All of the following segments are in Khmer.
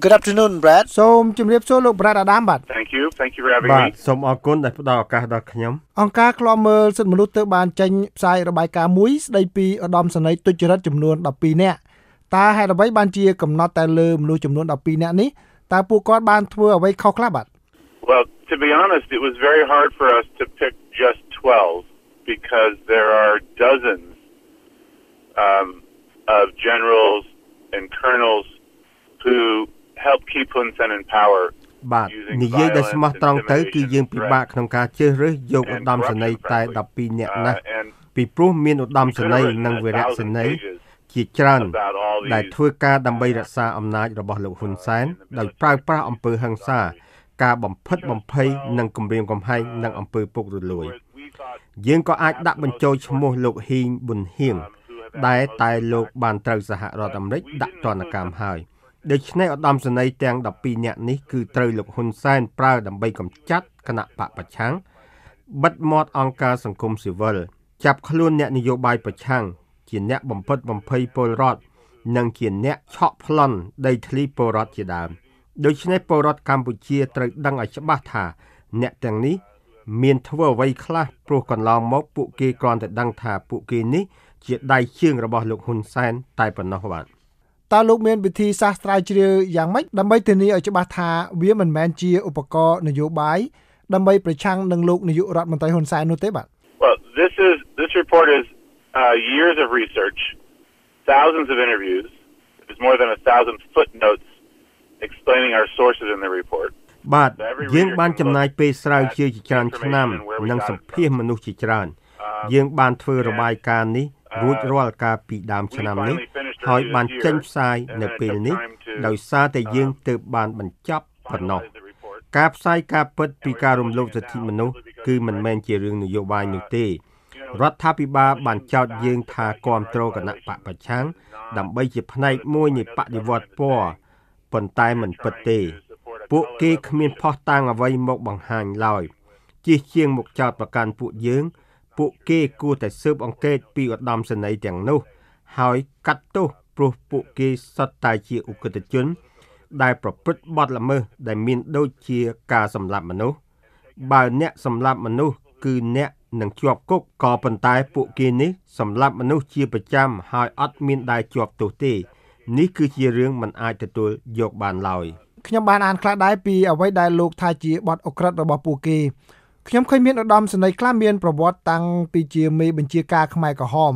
Good afternoon Brad សូមជម្រាបសួរលោក Brad Adam បាទ Thank you thank you for having បាទ me សូមអរគុណដែលផ្ដល់ឱកាសដល់ខ្ញុំអង្គការឃ្លាំមើលសិទ្ធិមនុស្សទើបបានចេញផ្សាយរបាយការណ៍មួយស្ដីពីឧត្តមសេនីយ៍ទុច្ចរិតចំនួន12នាក់តើហេតុអ្វីបានជាកំណត់តែលើមនុស្សចំនួន12នាក់នេះតើពួកគាត់បានធ្វើអ្វីខុសខ្លះបាទ Well to be honest it was very hard for us to pick just 12 because there are dozens um, of generals and colonels who help keep Hun Sen in power បាទនិយាយដោយស្មោះត្រង់ទៅគឺយើងពិបាកក្នុងការជ្រើសរើសយកឧត្តមសេនីយ៍តែ12នាក់ណាស់ and ពីព្រោះមានឧត្តមសេនីយ៍និងវីរៈសេនីយ៍ជាច្រើន about all ដែល these ធ្វើការដើម្បីរក្សាអំណាចរបស់លោកហ៊ុនសែនដោយប្រើប្រាស់អំពើហិង្សា ការបំផិតបំភ័យនិងគំរាមកំហែងនិងអំពើពុករលួយ we thought យើងក៏អាចដាក់បញ្ចូលឈ្មោះលោកហ៊ីងប៊ុនហៀងដែលតែលោកបានត្រូវសហរដ្ឋអាមេរិកដាក់ទណ្ឌកម្មហើយ ដូច្នេះឧត្តមសេនីយ៍ទាំង12នាក់នេះគឺត្រូវលោកហ៊ុនសែនប្រើដើម្បីកម្ចាត់គណៈបកប្រឆាំងបិទមាត់អង្គការសង្គមស៊ីវិលចាប់ខ្លួនអ្នកនយោបាយប្រឆាំងជាអ្នកបំផិតបំភ័យពលរដ្ឋនិងជាអ្នកឆក់ប្លន់ដីធ្លីពលរដ្ឋជាដើមដូច្នេះពលរដ្ឋកម្ពុជាត្រូវដឹងឲ្យច្បាស់ថាអ្នកទាំងនេះមានធ្វើអ្វីខ្លះព្រោះកន្លងមកពួកគេគ្រាន់តែដឹងថាពួកគេនេះជាដៃជើងរបស់លោកហ៊ុនសែនតែប៉ុណ្ណោះបាទ តើលោកមានវិធីសាស្ត្រស្រាវជ្រាវយ៉ាងម៉េចដើម្បីធានាឲ្យច្បាស់ថាវាមិនមែនជាឧបករណ៍នយោបាយដើម្បីប្រឆាំងនឹងលោកនាយករដ្ឋមន្ត្រីហ៊ុនសែននោះទេបាទ Well, this is this report is uh, years of research, thousands of interviews. There's more than a thousand footnotes explaining our sources in the report. បាទយើងបានចំណាយពេលស្រាវជ្រាវជាច្រើនឆ្នាំនិងសម្ភាសន៍មនុស្សជាច្រើន យើងបានធ្វើរបាយការណ៍នេះរួចរាល់កាលពីដើមឆ្នាំនេះ ហើយបានចេញផ្សាយនៅពេលនេះដោយសារតែយើងទើបបានបញ្ចប់ប៉ុណ្ណោះ Finalize the report. ការផ្សាយការពិតពីការរំលោភសិទ្ធិមនុស្សគឺមិនមែនជារឿងនយោបាយនោះទេរដ្ឋាភិបាលបានចោទយើងថាគ្រប់គ្រងគណៈបកប្រឆាំងដើម្បីជាផ្នែកមួយនៃបដិវត្តពណ៌ប៉ុន្តែមិនពិតទេ ពួកគេគ្មានផុសតាំងអ្វីមកបង្ហាញឡើយជិះជាងមកចោទប្រកាន់ពួកយើង ពួកគេគួរតែស៊ើបអង្កេតពីឧត្តមសេនីយ៍ទាំងនោះ ហើយកាត់ទោសព្រោះពួកគេសុទ្ធតែជាឧក្រិដ្ឋជន ដែលប្រព្រឹត្តបទល្មើសដែលមានដូចជាការសម្លាប់មនុស្សបើអ្នកសម្លាប់មនុស្សគឺអ្នកនឹងជាប់គុកក៏ប៉ុន្តែពួកគេនេះសម្លាប់មនុស្សជាប្រចាំហើយអត់មានដែលជាប់ទោសទេនេះគឺជារឿងមិនអាចទទួលយកបានឡើយខ្ញុំបានអានខ្លះដែរពីអ្វីដែលលោកថាជាបទអក្រិតរបស់ពួកគេខ្ញុំឃើញមានឧត្តមសេនីយ៍ខ្លះមានប្រវត្តិតាំងពីជាមេបញ្ជាការខ្មែរក្រហម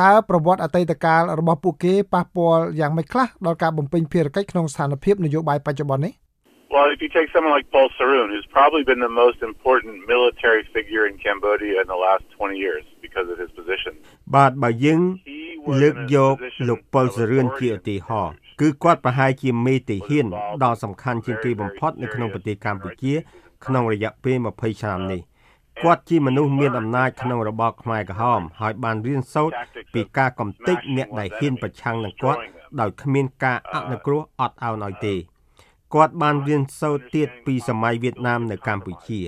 តើប្រវត្តិអតីតកាលរបស់ពួកគេប៉ះពាល់យ៉ាងម៉េចខ្លះដល់ការបំពេញភារកិច្ចក្នុងស្ថានភាពនយោបាយបច្ចុប្បន្ននេះ Well, if you take someone like Paul Saroon, who's probably been the most important military figure in Cambodia in the last 20 years because of his position. បាទបើយើង He was លើក in a យក position លោកប៉ុល of សរឿនជាឧ authority ទាហរណ៍ in the គឺគាត់ប្រហែលជាមេទាហានដ៏សំខាន់ជាងគេបំផុតនៅក្នុងប្រទេសកម្ពុជា ក្នុងរយៈពេល20ឆ្នាំនេះ គាត់ជាមនុស្សមានអំណាចក្នុងរបបខ្មែរក្រហមហើយបានរៀនសូត្រពីការកំទេចអ្នកដែលហ៊ានប្រឆាំងនឹងគាត់ដោយគ្មានការអនុគ្រោះអត់ឱនឲ្យទេគាត់បានរៀនសូត្រទៀតពីសម័យវៀតណាមនៅកម្ពុជា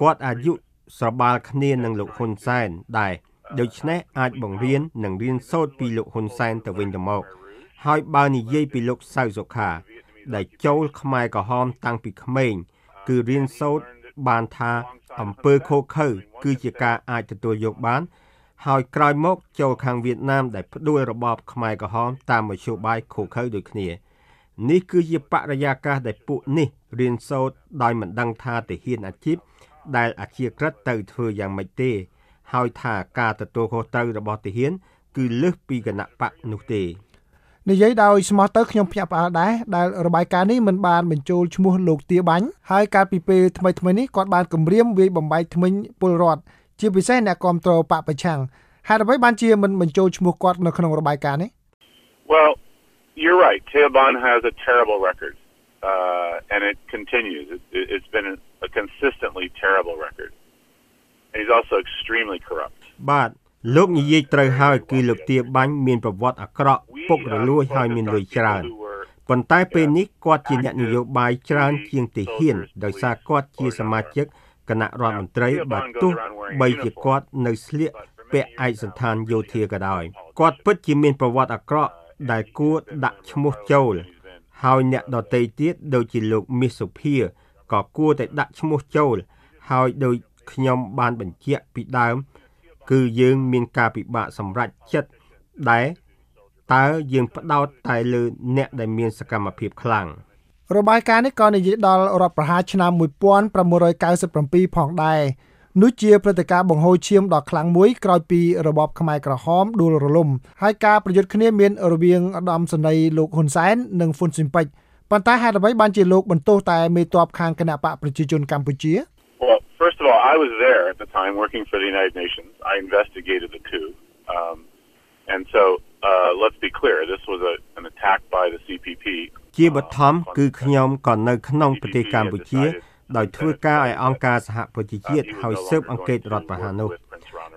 គាត់អាយុស្របាលគ្នានឹងលោកហ៊ុនសែនដែរដូច្នេះអាចបង្រៀននិងរៀនសូត្រពីលោកហ៊ុនសែនទៅវិញទៅមកហើយបើនិយាយពីលោកសៅសុខា ដែលចូលខ្មែរក្រហមតាំងពីក្មេងគឺរៀនសូត្របានថា អំពើខូខើគឺជាការអាចទទួលយកបាន ហើយក្រោយមកចូលខាងវៀតណាមដែលផ្ដួលរបបខ្មែរក្រហមតាមមធ្យោបាយខូខើដូចគ្នានេះគឺជាបរិយាកាសដែលពួកនេះរៀនសូត្រដោយមិនដឹងថាទាហានអាជីពដែលអាជាក្រិតទៅធ្វើយ៉ាងម៉េចទេ ហើយថាការទទួលខុសត្រូវរបស់ទាហាន គឺលើសពីគណៈបកនោះទេ និយាយដោយស្មោះទៅខ្ញុំភ្ញាក់ផ្អើលដែរដែលរបាយការណ៍នេះមិនបានបញ្ចូលឈ្មោះលោកទាបាញ់ហើយកាលពីពេលថ្មីថ្មីៗនេះគាត់បានគម្រាមវាយបំបែកថ្មិញពលរដ្ឋជាពិសេសអ្នកគ្រប់គ្រងបកប្រឆាំងហេតុអ្វីបានជាមិនបញ្ចូលឈ្មោះគាត់នៅក្នុងរបាយការណ៍នេះ Well, you're right. Teobon has a terrible record, uh, and it continues. It, it, it's been a, a consistently terrible record. And he's also extremely corrupt. បាទ លោកនិយាយត្រូវហើយគឺលោកទាបាញ់មានប្រវត្តិអាក្រក់ពុករលួយហើយមានលុយច្រើនប៉ុន្តែពេលនេះគាត់ជាអ្នកនយោបាយច្រើនជាងទាហាន ដោយសារគាត់ជាសមាជិកគណៈរដ្ឋមន្ត្រីបើទោះបីជាគាត់នៅស្លៀកពាក់ឯកសណ្ឋានយោធាក៏ដោយគាត់ពិតជាមានប្រវត្តិអាក្រក់ដែលគួរដាក់ឈ្មោះចូល ហើយអ្នកដទៃទៀតដូចជាលោកមាសសុភាក៏គួរតែដាក់ឈ្មោះចូល ហើយដោយខ្ញុំបានបញ្ជាក់ពីដើម គឺយើងមានការពិបាកសម្រេចចិត្តដែរតើយើងផ្ដោតតែលើអ្នកដែលមានសកម្មភាពខ្លាំងរបាយការណ៍នេះក៏និយាយដល់រដ្ឋប្រហារឆ្នាំ1997ផងដែរនោះជាព្រឹត្តិការណ៍បង្ហូរឈាមដ៏ខ្លាំងមួយក្រោយពីរបបខ្មែរក្រហមដួលរលំហើយការប្រយុទ្ធគ្នាមានរវាងឧត្តមសេនីយ៍លោកហ៊ុនសែននិងហ្វុនស៊ិនប៉ិចប៉ុន្តែហេតុអ្វីបានជាលោកបន្ទោសតែមេតបខាងគណៈបកប្រជាជនកម្ពុជា Well first of all I was there at the time working for the United Nations I investigated the coup um and so uh let's be clear this was a an attack by the CPP ជាបឋមគឺខ្ញុំក៏នៅក្នុងប្រទេសកម្ពុជា ដោយធ្វើការឲ្យអង្គការសហប្រជាជាតិហើយស៊ើបអង្កេតរដ្ឋប្រហារនោះ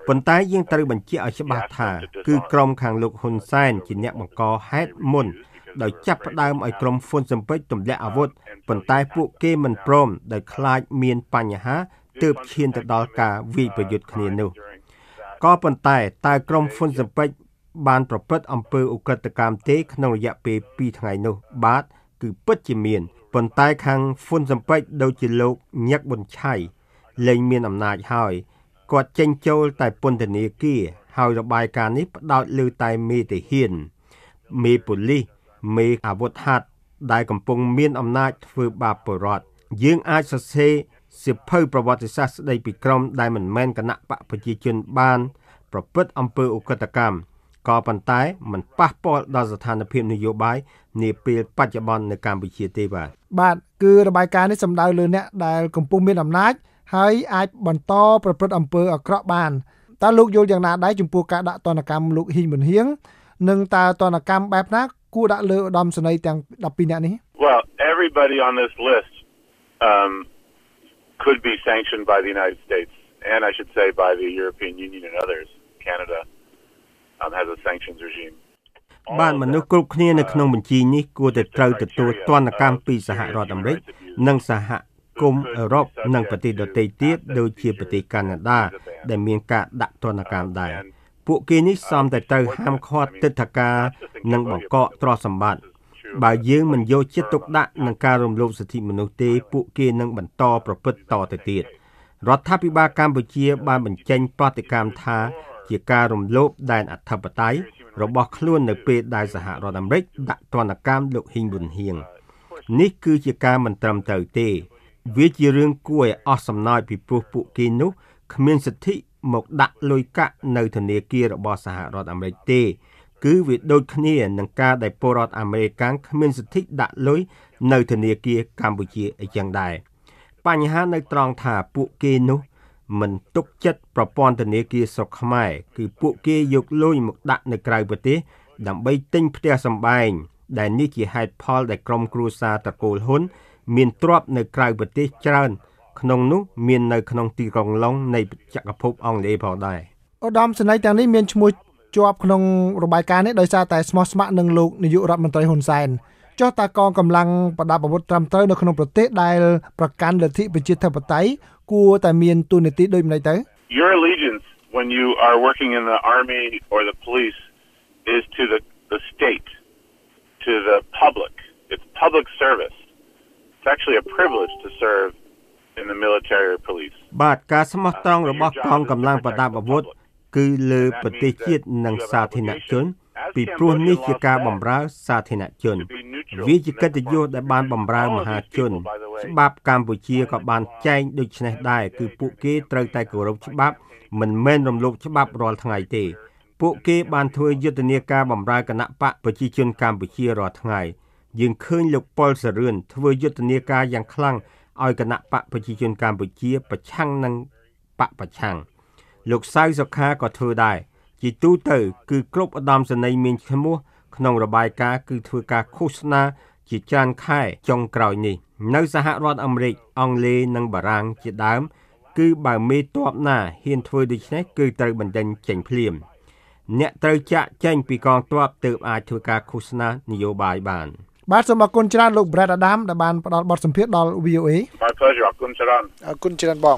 ប៉ុន្តែយើងត្រូវបញ្ជាក់ឲ្យច្បាស់ថាគឺក្រុមខាងលោកហ៊ុនសែនជាអ្នកបង្កហេតុមុនដោយចាប់ផ្ដើមឲ្យក្រុមហ្វុនសំពេចទម្លាក់អាវុធប៉ុន្តែពួកគេមិនព្រមដោយខ្លាចមានបញ្ហា ទើបឈានទៅដល់ការវាយប្រយុទ្ធគ្នានោះក៏ប៉ុន្តែតើក្រុមហ្វុនសំពេចបានប្រព្រឹត្តអំពើឧក្រិដ្ឋកម្មទេក្នុងរយៈពេល2ថ្ងៃនោះ បាទគឺពិតជាមានប៉ុន្តែខាងហ្វុនសំពេចដូចជាលោកញឹកប៊ុនឆៃលែងមានអំណាចហើយគាត់ចេញចូលតែពន្ធនាគារហើយរបាយការណ៍នេះផ្ដោតលើតែមេទាហាន មេប៉ូលីសមេអាវុធហត្ថដែលកំពុងមានអំណាចធ្វើបាបពលរដ្ឋយើងអាចសរសេរ សិភៅប្រវត្តិសាស្ត្រស្ដីពីក្រុមដែលមិនមែនគណៈបកប្រជាជនបាន ប្រព្រឹត្តអំពើឧក្រិដ្ឋកម្មក៏ប៉ុន្តែมันប៉ះពាល់ដល់ស្ថានភាពនយោបាយនាពេលបច្ចុប្បន្ននៅកម្ពុជាទេបាទបាទគឺរបាយការណ៍នេះសំដៅលើអ្នកដែលកំពុងមានអំណាចហើយអាចបន្តប្រព្រឹត្តអំពើអាក្រក់បានតើលោកយល់យ៉ាងណាដែរចំពោះការដាក់ទណ្ឌកម្មលោកហ៊ីងប៊ុនហៀងនិងតើទណ្ឌកម្មបែបណាគួរដាក់លើឧត្តមសេនីយ៍ទាំង12នាក់នេះ Well everybody on this list um could be sanctioned by the United States and I should say by the European Union and others Canada um, has a sanctions regime បានមនុស្សគ្រប់គ្នានៅក្នុងបញ្ជីនេះគួរតែត្រូវទទួលទណ្ឌកម្មពីសហរដ្ឋអាមេរិកនិងសហគមន៍អឺរ៉ុបនិងប្រទេសដទៃទៀតដូចជាប្រទេសកាណាដាដែលមានការដាក់ទណ្ឌកម្មដែរពួកគេនេះសមតែត្រូវហាមឃាត់ទឹកធការនិងបង្កកទ្រព្យសម្បត្តិ បើយើងមិនយកចិត្តទុកដាក់នឹងការរំលោភសិទ្ធិមនុស្សទេពួកគេនឹងបន្តប្រព្រឹត្តតទៅទៀតរដ្ឋាភិបាលកម្ពុជាបានបញ្ចេញប្រតិកម្មថាជាការរំលោភដែនអធិបតេយ្យរបស់ខ្លួននៅពេលដែលសហរដ្ឋអាមេរិកដាក់ទណ្ឌកម្មលោកហ៊ីងប៊ុនហៀងនេះគឺជាការមិនត្រឹមត្រូវទេ វាជារឿងគួរឲ្យអស់សំណើចពីព្រោះពួកគេនោះគ្មានសិទ្ធិមកដាក់លុយកាក់នៅធនាគាររបស់សហរដ្ឋអាមេរិកទេ គឺវាដូចគ្នានឹងការដែលពលរដ្ឋអាមេរិកគ្មានសិទ្ធិដាក់លុយនៅធនាគារកម្ពុជាអញ្ចឹងដែរបញ្ហានៅត្រង់ថាពួកគេនោះមិនទុកចិត្តប្រព័ន្ធធនាគារស្រុកខ្មែរគឺពួកគេយកលុយមកដាក់នៅក្រៅប្រទេស ដើម្បីទិញផ្ទះសម្បែងដែលនេះជាហេតុផលដែលក្រុមគ្រួសារតកូលហ៊ុនមានទ្រព្យនៅក្រៅប្រទេសច្រើន ក្នុងនោះមាននៅក្នុងទីក្រុងឡុងនៃចក្រភពអង់គ្លេសផងដែរឧត្តមសេនីយ៍ទាំងនេះមានឈ្មោះ ជាប់ក្នុងរបាយការណ៍នេះដោយសារតែស្មោះស្ម័គ្រនឹងលោកនាយករដ្ឋមន្ត្រីហ៊ុនសែនចុះតើកងកម្លាំងប្រដាប់អាវុធត្រឹមត្រូវនៅក្នុងប្រទេសដែលប្រកាន់លទ្ធិប្រជាធិបតេយ្យគួរតែមានទូនាទីដូចម្តេចទៅ Your allegiance when you are working in the army or the police is to the the state to the public it's public service it's actually a privilege to serve in the military or police បាទការស្មោះត្រង់របស់កងកម្លាំងប្រដាប់អាវុធ គឺលើប្រទេសជាតិនិងសាធារណជន ពីព្រោះនេះជាការបម្រើសាធារណជន វាជាកិត្តិយសដែលបានបម្រើមហាជនច្បាប់កម្ពុជាក៏បានចែងដូចនេះដែរគឺពួកគេត្រូវតែគោរពច្បាប់ មិនមែនរំលោភច្បាប់រាល់ថ្ងៃទេ ពួកគេបានធ្វើយុទ្ធនាការបម្រើគណៈបកប្រជាជនកម្ពុជារាល់ថ្ងៃយើងឃើញលោកប៉ុលសរឿនធ្វើយុទ្ធនាការយ៉ាងខ្លាំងឲ្យគណៈបកប្រជាជនកម្ពុជា ប្រឆាំងនឹងបកប្រឆាំង លោកសៅសុខាក៏ធ្វើដែរជាទូទៅគឺគ្រប់ឧត្តមសេនីយ៍មានឈ្មោះក្នុងរបាយការណ៍គឺធ្វើការឃោសនាជាច្រើនខែចុងក្រោយនេះនៅសហរដ្ឋអាមេរិកអង់គ្លេសនិងបារាំងជាដើម គឺបើមេតបណាហ៊ានធ្វើដូច្នេះគឺត្រូវបណ្ដេញចេញភ្លាមអ្នកត្រូវចាក់ចេញពីកងទ័ពទើបអាចធ្វើការឃោសនានយោបាយបានបាទសូមអរគុណច្រើនលោក Brad Adam ដែលបានផ្ដល់បទសម្ភាសន៍ដល់ VOA My pleasure អរគុណច្រើនអរគុណច្រើនបង